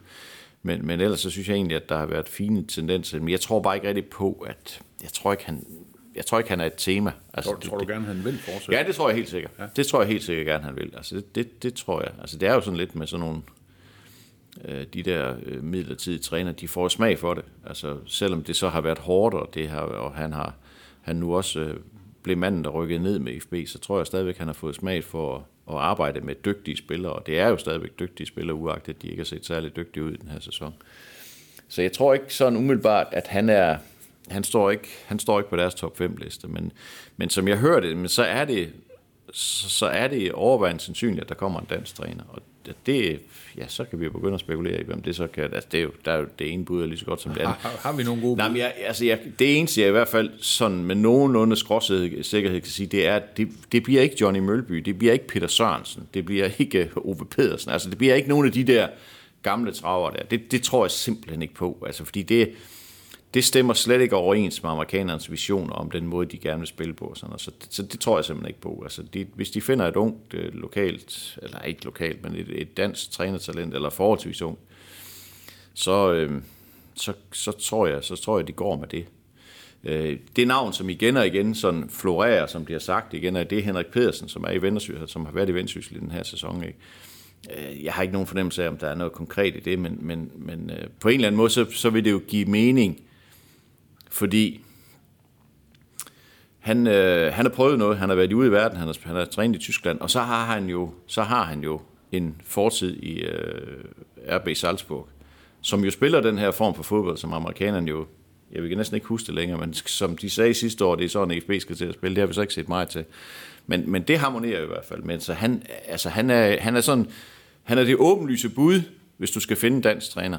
Men, men ellers så synes jeg egentlig, at der har været fine tendenser. Men jeg tror bare ikke rigtig på, at... Jeg tror ikke, han, jeg tror ikke, han er et tema. Altså, Tror, tror du gerne, han vil fortsætte? Ja, det tror jeg helt sikkert. Ja. Det tror jeg helt sikkert gerne, han vil. Altså, det, det, det tror jeg. Altså, det er jo sådan lidt med sådan nogle Øh, de der øh, midlertidige træner, de får smag for det. Altså, selvom det så har været hårdt, og, det har, og han har han nu også øh, blev manden, der rykkede ned med FB, så tror jeg stadigvæk, han har fået smag for at, at arbejde med dygtige spillere, og det er jo stadigvæk dygtige spillere, uagtet de ikke har set særlig dygtige ud i den her sæson. Så jeg tror ikke sådan umiddelbart, at han er, han står ikke, han står ikke på deres top 5 liste, men, men som jeg hører det, men så er det, så så er det overvejende sandsynligt, at der kommer en dansk træner, og det- ja, så kan vi jo begynde at spekulere i, hvem det så kan, altså det er jo, der er jo det ene bud er lige så godt som det andet. Har, har vi nogle gode Nej, men jeg, altså jeg, det eneste, jeg i hvert fald sådan med nogenlunde skråsikkerhed kan sige, det er, at det, det bliver ikke Johnny Mølby, det bliver ikke Peter Sørensen, det bliver ikke Ove Pedersen, altså det bliver ikke nogen af de der gamle traver der. Det, det tror jeg simpelthen ikke på, altså fordi det, det stemmer slet ikke overens med amerikanernes visioner om den måde, de gerne vil spille på. og Sådan, noget. så, det, så det tror jeg simpelthen ikke på. Altså, de, hvis de finder et ungt øh, lokalt, eller ikke lokalt, men et, et dansk trænertalent, eller forholdsvis ung, så, øh, så, så, tror jeg, så tror jeg, de går med det. Øh, det navn, som igen og igen sådan florerer, som de har sagt igen, er det er Henrik Pedersen, som er i Vendsyssel, som har været i Vendsyssel i den her sæson. Ikke? Øh, jeg har ikke nogen fornemmelse af, om der er noget konkret i det, men, men, men øh, på en eller anden måde, så, så vil det jo give mening, fordi han, øh, han har prøvet noget, han har været ude i verden, han har, han har trænet i Tyskland, og så har han jo, så har han jo en fortid i øh, RB Salzburg, som jo spiller den her form for fodbold, som amerikanerne jo, jeg vil næsten ikke huske det længere, men som de sagde sidste år, det er sådan, at FB skal til at spille, det har vi så ikke set meget til. Men, men det harmonerer i hvert fald, men så han, altså han, er, han er sådan, han er det åbenlyse bud, hvis du skal finde en dansk træner.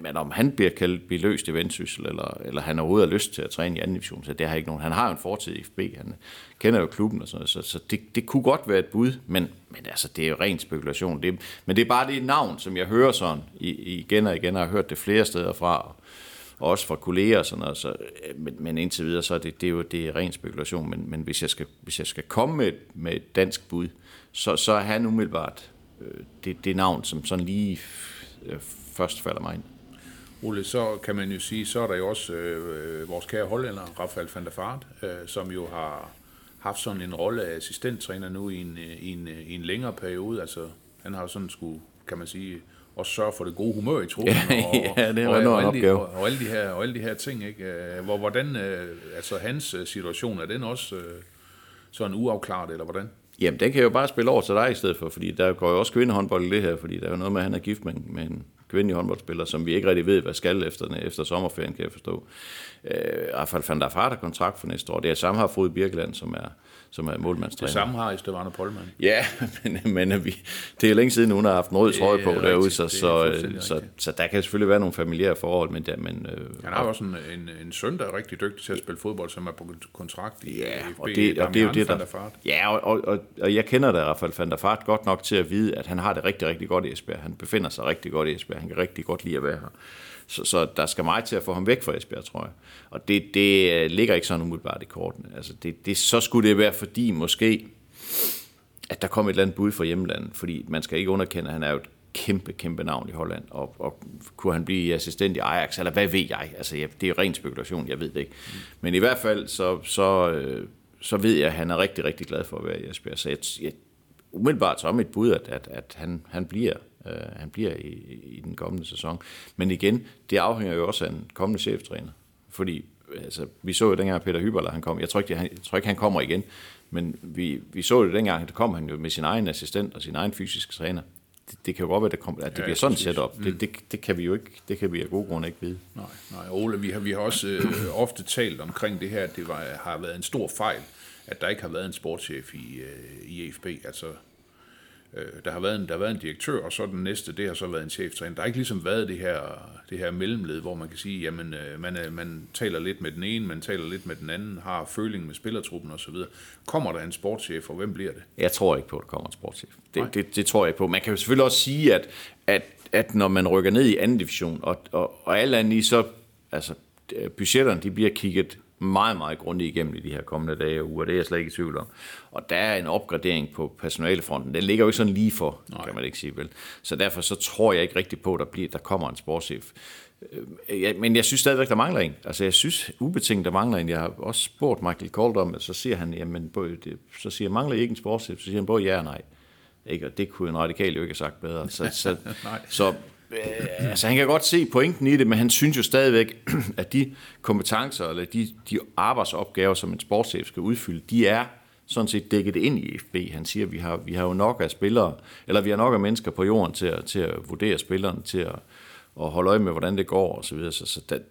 Men om han bliver kaldt beløst løst i vendsyssel, eller, eller han overhovedet har lyst til at træne i anden division, så det har ikke nogen. Han har jo en fortid i FB, han kender jo klubben og sådan noget, så, så det, det kunne godt være et bud, men, men altså, det er jo ren spekulation. Det, men det er bare det navn, som jeg hører sådan i, igen og igen, og har hørt det flere steder fra, og, og også fra kolleger og sådan noget, så, men, men indtil videre, så er det, det er jo det er ren spekulation, men, men hvis, jeg skal, hvis jeg skal komme med, et- med et dansk bud, så, så er han umiddelbart øh, det, det navn, som sådan lige øh, først falder mig ind. Ole, så kan man jo sige, så er der jo også øh, vores kære hollænder, Rafael van der Vaart, øh, som jo har haft sådan en rolle af assistenttræner nu i en, øh, i en, øh, i en længere periode. Altså, han har jo sådan skulle, kan man sige, også sørge for det gode humør i truppen. Ja, ja, det var og, og, en alle de, og, og, alle de her, og alle de her ting. Ikke? Øh, Hvor, hvordan, øh, altså hans situation, er den også øh, sådan uafklaret, eller hvordan? Jamen, den kan jeg jo bare spille over til dig i stedet for, fordi der går jo også kvindehåndbold i det her, fordi der er jo noget med, at han er gift med med en kvindelig håndboldspiller, som vi ikke rigtig ved, hvad skal efter, efter sommerferien, kan jeg forstå. Øh, Rafael van der Vaart har kontrakt for næste år. Det er samme har Frode Birkeland, som er, som er målmandstræner. Det samme har Estevano Polman. Ja, men, men vi, det er længe siden, hun har haft en rød trøje på rigtigt, derude, så, er så, fuldstændig så, rigtigt. så, der kan selvfølgelig være nogle familiære forhold, men, der, men øh, Han har også en, en, en søn, der er rigtig dygtig til at spille fodbold, som er på kontrakt i Ja, og det, og det er jo det, der... Ja, og, og, og, og jeg kender da Rafael van der Vaart godt nok til at vide, at han har det rigtig, rigtig godt i Esbjerg. Han befinder sig rigtig godt i Esbjerg. Han kan rigtig godt lide at være her. Så, så der skal meget til at få ham væk fra Esbjerg, tror jeg. Og det, det øh, ligger ikke sådan umiddelbart i kortene. Altså det, det, så skulle det være fordi måske, at der kom et eller andet bud fra hjemlandet, fordi man skal ikke underkende, at han er jo et kæmpe, kæmpe navn i Holland, og, og kunne han blive assistent i Ajax, eller hvad ved jeg? Altså, jeg, det er ren spekulation, jeg ved det ikke. Men i hvert fald, så, så, øh, så ved jeg, at han er rigtig, rigtig glad for at være i Esbjerg. Så jeg, jeg umiddelbart er mit bud, at, at, at han, han bliver, øh, han bliver i, i den kommende sæson. Men igen, det afhænger jo også af en kommende cheftræner. Fordi altså, vi så jo dengang Peter Hyberler, han kom. Jeg tror ikke, han, jeg tror ikke han kommer igen. Men vi, vi så jo dengang, at kom han jo med sin egen assistent og sin egen fysiske træner. Det, det kan jo godt være, at det, kom, at det ja, bliver sådan set op. Mm. Det, det, det, kan vi jo ikke, det kan vi af gode grunde ikke vide. Nej, nej Ole, vi har, vi har også øh, ofte talt omkring det her, at det var, har været en stor fejl, at der ikke har været en sportschef i, øh, i EFB. Altså, Øh, der, har været en, der har været en direktør, og så den næste, det har så været en cheftræner. Der har ikke ligesom været det her, det her mellemled, hvor man kan sige, jamen øh, man, man taler lidt med den ene, man taler lidt med den anden, har føling med spillertruppen osv. Kommer der en sportschef, og hvem bliver det? Jeg tror ikke på, at der kommer en sportschef. Det, det, det tror jeg ikke på. Man kan jo selvfølgelig også sige, at, at, at når man rykker ned i anden division, og, og, og alt andet i, så altså, budgetterne de bliver kigget meget, meget grundigt igennem i de her kommende dage og uger. Det er jeg slet ikke i tvivl om. Og der er en opgradering på personalefronten. Den ligger jo ikke sådan lige for, Nej. kan man ikke sige vel. Så derfor så tror jeg ikke rigtig på, at der, bliver, der kommer en sportschef. Øh, men jeg synes stadigvæk, der mangler en. Altså jeg synes ubetinget, der mangler en. Jeg har også spurgt Michael Colt om, så siger han, jamen, så siger mangler I ikke en sportschef? Så siger han både ja og nej. Ikke? Og det kunne en radikal jo ikke have sagt bedre. Så, så, så øh, altså han kan godt se pointen i det, men han synes jo stadigvæk, at de kompetencer, eller de, de arbejdsopgaver, som en sportschef skal udfylde, de er sådan set dækket ind i FB. Han siger, at vi har, vi har jo nok af spillere, eller vi har nok af mennesker på jorden til at, til at vurdere spilleren, til at, at holde øje med, hvordan det går og så videre. Så, så det,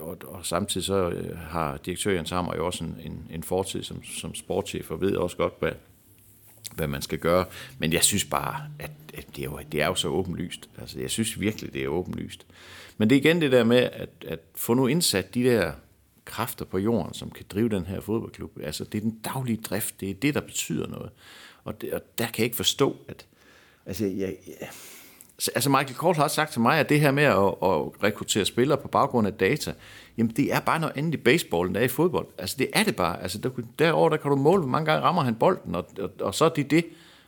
og, og, samtidig så øh, har direktør Jens Hammer jo også en, en, en fortid som, som sportschef, og ved også godt, hvad, hvad man skal gøre. Men jeg synes bare, at, at det, er jo, det er jo så åbenlyst. Altså, jeg synes virkelig, det er åbenlyst. Men det er igen det der med, at, at få nu indsat de der kræfter på jorden, som kan drive den her fodboldklub. Altså, det er den daglige drift, det er det, der betyder noget. Og, det, og der kan jeg ikke forstå, at... Altså, jeg, jeg, altså Michael Kohl har sagt til mig, at det her med at, at rekruttere spillere på baggrund af data, jamen det er bare noget andet i baseball, end det er i fodbold. Altså det er det bare. Altså der, derovre, der kan du måle, hvor mange gange rammer han bolden, og, og, og så er det det.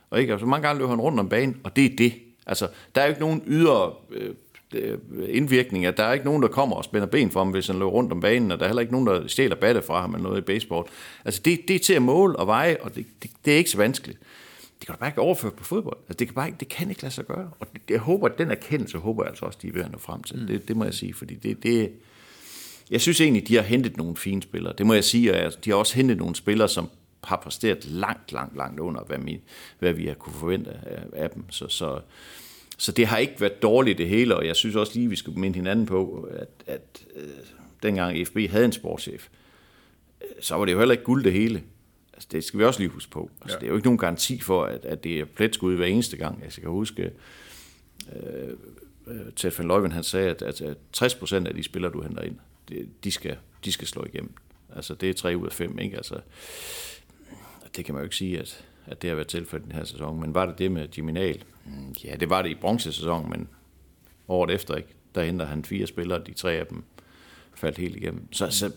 Og ikke, altså, mange gange løber han rundt om banen, og det er det. Altså, der er jo ikke nogen ydre øh, indvirkninger. Der er ikke nogen, der kommer og spænder ben for ham, hvis han løber rundt om banen, og der er heller ikke nogen, der stjæler batte fra ham eller noget i baseball. Altså, det, det er til at måle og veje, og det, det, det er ikke så vanskeligt. Det kan du bare ikke overføre på fodbold. Altså, det, kan bare ikke, det kan ikke lade sig gøre. Og det, jeg håber, at den erkendelse håber jeg altså også, de er ved at nå frem til. Mm. Det, det må jeg sige, fordi det, det, jeg synes egentlig, de har hentet nogle fine spillere. Det må jeg sige, og de har også hentet nogle spillere, som har præsteret langt, langt, langt under, hvad, vi, hvad vi har kunne forvente af, af dem. Så, så, så det har ikke været dårligt det hele, og jeg synes også lige, vi skal minde hinanden på, at, at øh, dengang FB havde en sportschef, øh, så var det jo heller ikke guld det hele. Altså, det skal vi også lige huske på. Altså, ja. Det er jo ikke nogen garanti for, at, at det er pletskud hver eneste gang. Altså, jeg kan huske, øh, øh Ted van Leuven, han sagde, at, at, at 60% af de spillere, du henter ind, de, skal, de skal slå igennem. Altså, det er tre ud af fem, ikke? Altså, det kan man jo ikke sige, at, at det har været tilfældet den her sæson. Men var det det med Jimmy Mm, ja, det var det i bronzesæsonen, men året efter, ikke? Der henter han fire spillere, de tre af dem faldt helt igennem. Så, så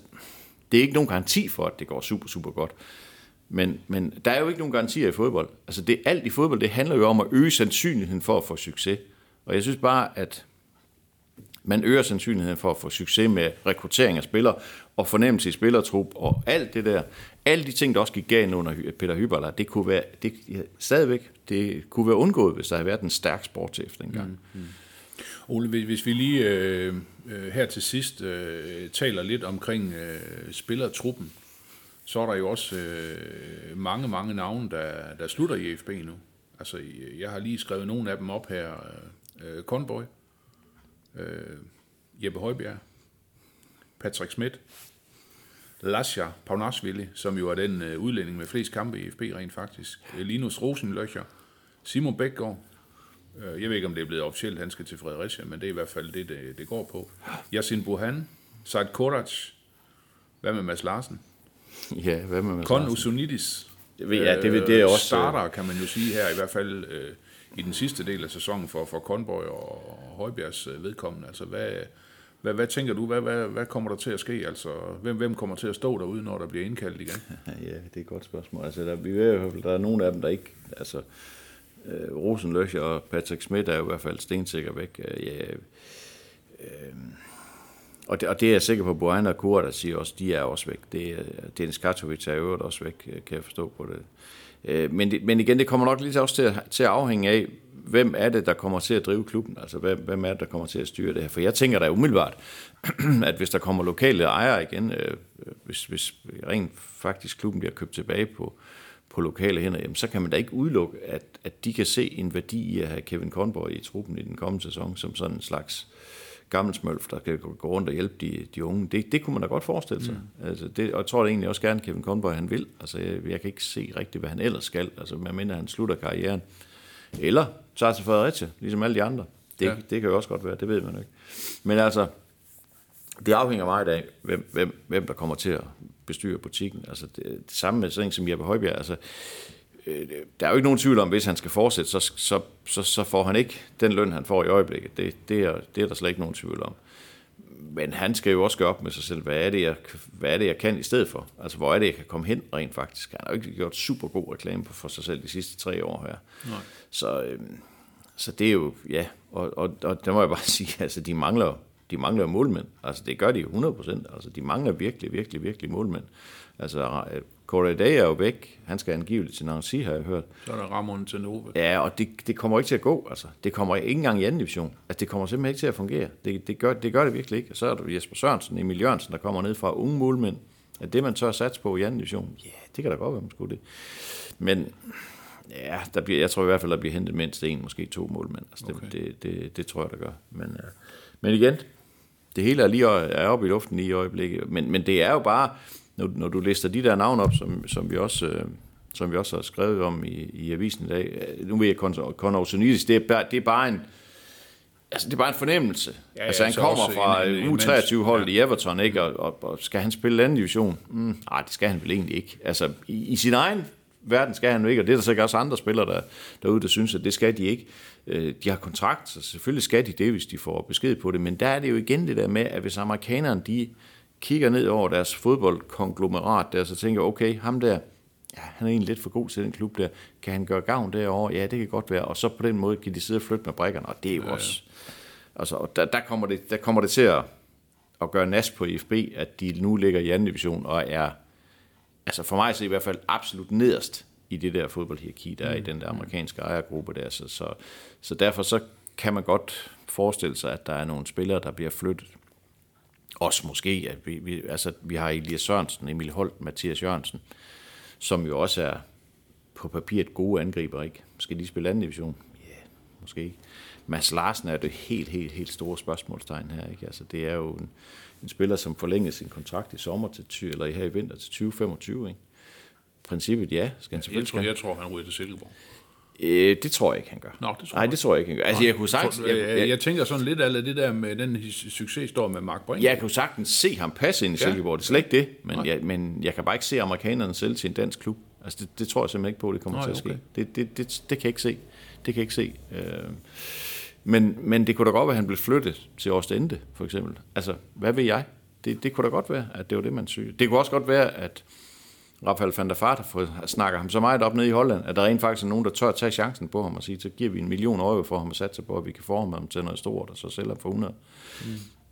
det er ikke nogen garanti for, at det går super, super godt. Men, men der er jo ikke nogen garantier i fodbold. Altså det, alt i fodbold, det handler jo om at øge sandsynligheden for at få succes. Og jeg synes bare, at man øger sandsynligheden for at få succes med rekruttering af spillere og fornemmelse i spillertrup og alt det der. Alle de ting, der også gik galt under Peter Hyberler, det kunne være, det, ja, stadigvæk, det kunne være undgået, hvis der havde været en stærk sportschef dengang. Mm, mm. Ole, hvis vi lige øh, øh, her til sidst øh, taler lidt omkring øh, spillertruppen, så er der jo også øh, mange, mange navne, der, der slutter i FB nu. Altså, jeg har lige skrevet nogle af dem op her. Øh, Conboy, øh, Jeppe Højbjerg, Patrick Schmidt, Lasja Paunasvili, som jo er den øh, udlænding med flest kampe i FB rent faktisk, Linus Rosenløcher, Simon Bækgaard, øh, jeg ved ikke, om det er blevet officielt, han skal til Fredericia, men det er i hvert fald det, det, det går på. Yasin Buhan, Said Korac, hvad med Mads Larsen? Ja, hvad med Mads Kon Usunidis. Det, ved, ja, det, det er også... Starter, kan man jo sige her, i hvert fald øh, i den sidste del af sæsonen for, for Conboy og Højbjergs øh, vedkommende. Altså, hvad, hvad, hvad tænker du, hvad, hvad, hvad kommer der til at ske? Altså, hvem, hvem kommer til at stå derude, når der bliver indkaldt igen? ja, det er et godt spørgsmål. Altså, der, vi ved jo, der er nogle af dem, der ikke... Altså, øh, Rosenløch og Patrick Schmidt er jo i hvert fald stensikker væk. Øh, ja, øh, og, det, og det er jeg sikker på, at Bojan og Kura, der siger også, de er også væk. Det øh, Dennis Katovic er i øvrigt også væk, øh, kan jeg forstå på det. Øh, men, det, men igen, det kommer nok lidt også til at, til at afhænge af, hvem er det, der kommer til at drive klubben? Altså, hvem, hvem er det, der kommer til at styre det her? For jeg tænker da umiddelbart, at hvis der kommer lokale ejere igen, øh, hvis, hvis rent faktisk klubben bliver købt tilbage på, på lokale hænder, jamen, så kan man da ikke udelukke, at, at de kan se en værdi i at have Kevin Conboy i truppen i den kommende sæson, som sådan en slags øh, smølf, der kan gå rundt og hjælpe de, de unge. Det, det kunne man da godt forestille sig. Mm. Altså, det, og jeg tror da egentlig også gerne, Kevin Conboy han vil. Altså, jeg, jeg kan ikke se rigtigt, hvad han ellers skal. Altså, medmindre han slutter karrieren. Eller tager til Fredericia, ligesom alle de andre. Det, ja. det kan jo også godt være, det ved man jo ikke. Men altså, det afhænger meget af, hvem, hvem, hvem der kommer til at bestyre butikken. Altså, det, det samme med sådan som Jeppe Højbjerg. Altså, der er jo ikke nogen tvivl om, hvis han skal fortsætte, så, så, så, så får han ikke den løn, han får i øjeblikket. Det, det, er, det er der slet ikke nogen tvivl om. Men han skal jo også gøre op med sig selv, hvad er, det, jeg, hvad er det, jeg kan i stedet for? Altså, hvor er det, jeg kan komme hen rent faktisk? Han har jo ikke gjort super god reklame for sig selv de sidste tre år her. Nej. Så, øh, så det er jo, ja, og, og, og der må jeg bare sige, altså, de mangler de mangler målmænd. Altså, det gør de jo 100 procent. Altså, de mangler virkelig, virkelig, virkelig målmænd. Altså, Corey Day er jo væk. Han skal angiveligt til Nancy, har jeg hørt. Så er der Ramon til Nove. Ja, og det, det kommer ikke til at gå. Altså. Det kommer ikke engang i anden division. Altså, det kommer simpelthen ikke til at fungere. Det, det, gør, det gør det virkelig ikke. Og så er der Jesper Sørensen, Emil Jørgensen, der kommer ned fra unge målmænd. Er det, man tør at satse på i anden division? Ja, yeah, det kan da godt være, man skulle det. Men ja, der bliver, jeg tror i hvert fald, der bliver hentet mindst en, måske to målmænd. Altså, okay. det, det, det, det, tror jeg, der gør. Men, uh, men igen, det hele er lige er oppe i luften lige i øjeblikket. Men, men det er jo bare, når, når du lister de der navne op, som, som, vi, også, øh, som vi også har skrevet om i, i avisen i dag. Øh, nu ved jeg, Conor Sonitis, det er, bare, det er bare en, Altså, det er bare en fornemmelse. Ja, ja, altså, han kommer fra U23-holdet ja. i Everton, ikke? Og, og, og, skal han spille anden division? Mm, nej, det skal han vel egentlig ikke. Altså, i, i sin egen verden skal han jo ikke, og det er der sikkert også andre spillere der, derude, der synes, at det skal de ikke. Øh, de har kontrakt, så selvfølgelig skal de det, hvis de får besked på det, men der er det jo igen det der med, at hvis amerikanerne, de kigger ned over deres fodboldkonglomerat der, så tænker okay, ham der, ja, han er egentlig lidt for god til den klub der, kan han gøre gavn derovre? Ja, det kan godt være, og så på den måde kan de sidde og flytte med brækkerne, og det er jo ja, også, altså, der, der, kommer det, der kommer det til at, at gøre nas på IFB, at de nu ligger i anden division og er, altså for mig så i hvert fald absolut nederst i det der fodboldhierarki, der er mm. i den der amerikanske ejergruppe der. Så, så, så derfor så kan man godt forestille sig, at der er nogle spillere, der bliver flyttet. Også måske, at vi, vi, altså, vi har Elias Sørensen, Emil Holt, Mathias Jørgensen, som jo også er på papiret gode angriber, ikke? Skal de spille anden division? Ja, yeah, måske ikke. Mads Larsen er det helt, helt, helt store spørgsmålstegn her, ikke? Altså, det er jo en, en spiller, som forlængede sin kontrakt i sommer til, eller her i vinter til 2025, ikke? princippet ja. Skal han selvfølgelig jeg, tror, jeg tror, han ryger til Silkeborg. Øh, det tror jeg ikke, han gør. Nå, det tror Nej, det tror jeg ikke, han gør. Altså, jeg kunne sagtens... Jeg, jeg, jeg, jeg tænker sådan lidt af det der med den successtory med Mark Brink. Jeg kunne sagtens se ham passe ind i. Silkeborg. Det er slet ikke det. Men jeg, men jeg kan bare ikke se amerikanerne selv til en dansk klub. Altså, det, det tror jeg simpelthen ikke på, det kommer Nej, til at ske. Okay. Det, det, det, det, kan jeg ikke se. Det kan jeg ikke se. Øh, men, men det kunne da godt være, at han blev flyttet til Årstende, for eksempel. Altså, hvad ved jeg? Det, det kunne da godt være, at det var det, man syge. Det kunne også godt være, at Rafael van der Vaart snakker ham så meget op nede i Holland, at der rent faktisk er nogen, der tør at tage chancen på ham og sige, så giver vi en million euro for ham og satser på, at vi kan forme ham til noget stort, og så sælger for 100. Mm.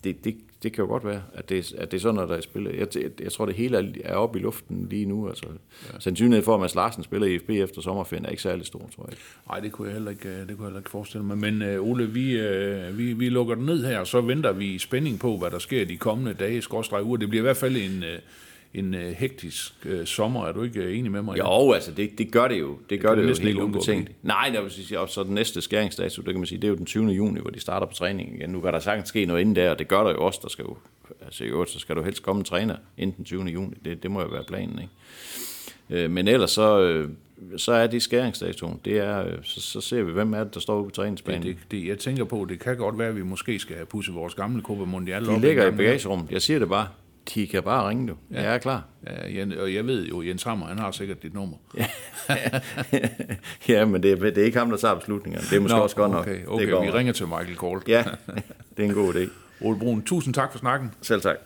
Det, det, det kan jo godt være, at det, at det er sådan noget, der er spillet. Jeg, jeg, jeg tror, det hele er oppe i luften lige nu. Altså, ja. Sandsynligheden for, at Mads Larsen spiller i FB efter sommerferien, er ikke særlig stor, tror jeg. Nej, det kunne jeg heller ikke, det kunne jeg heller ikke forestille mig. Men uh, Ole, vi, uh, vi, vi lukker den ned her, og så venter vi i spænding på, hvad der sker de kommende dage, skråstrej uger. Det bliver i hvert fald en... Uh, en øh, hektisk øh, sommer. Er du ikke øh, enig med mig? Jo, altså det, det gør det jo. Det, det gør det, det jo helt ubetinget. Nej, der vil sige, så den næste skæringsdato, det kan man sige, det er jo den 20. juni, hvor de starter på træning igen. Nu kan der sagtens ske noget inden der, og det gør der jo også. Der skal jo, altså i øvrigt, så skal du helst komme en træner inden den 20. juni. Det, det må jo være planen, ikke? Øh, men ellers så, øh, så er det skæringsdatoen. Det er, øh, så, så ser vi, hvem er det, der står på træningsbanen. Det, det, det, jeg tænker på, det kan godt være, at vi måske skal have pudset vores gamle Copa Mundial De ligger i bagagerummet. Jeg siger det bare de kan bare ringe, du. Ja. Jeg er klar. Ja, og jeg ved jo, Jens Hammer, han har sikkert dit nummer. ja, men det er, det er ikke ham, der tager beslutningerne. Det er måske Nå, også godt okay, nok. Okay, det vi ringer til Michael Kolt. ja, det er en god idé. Ole Brun, tusind tak for snakken. Selv tak.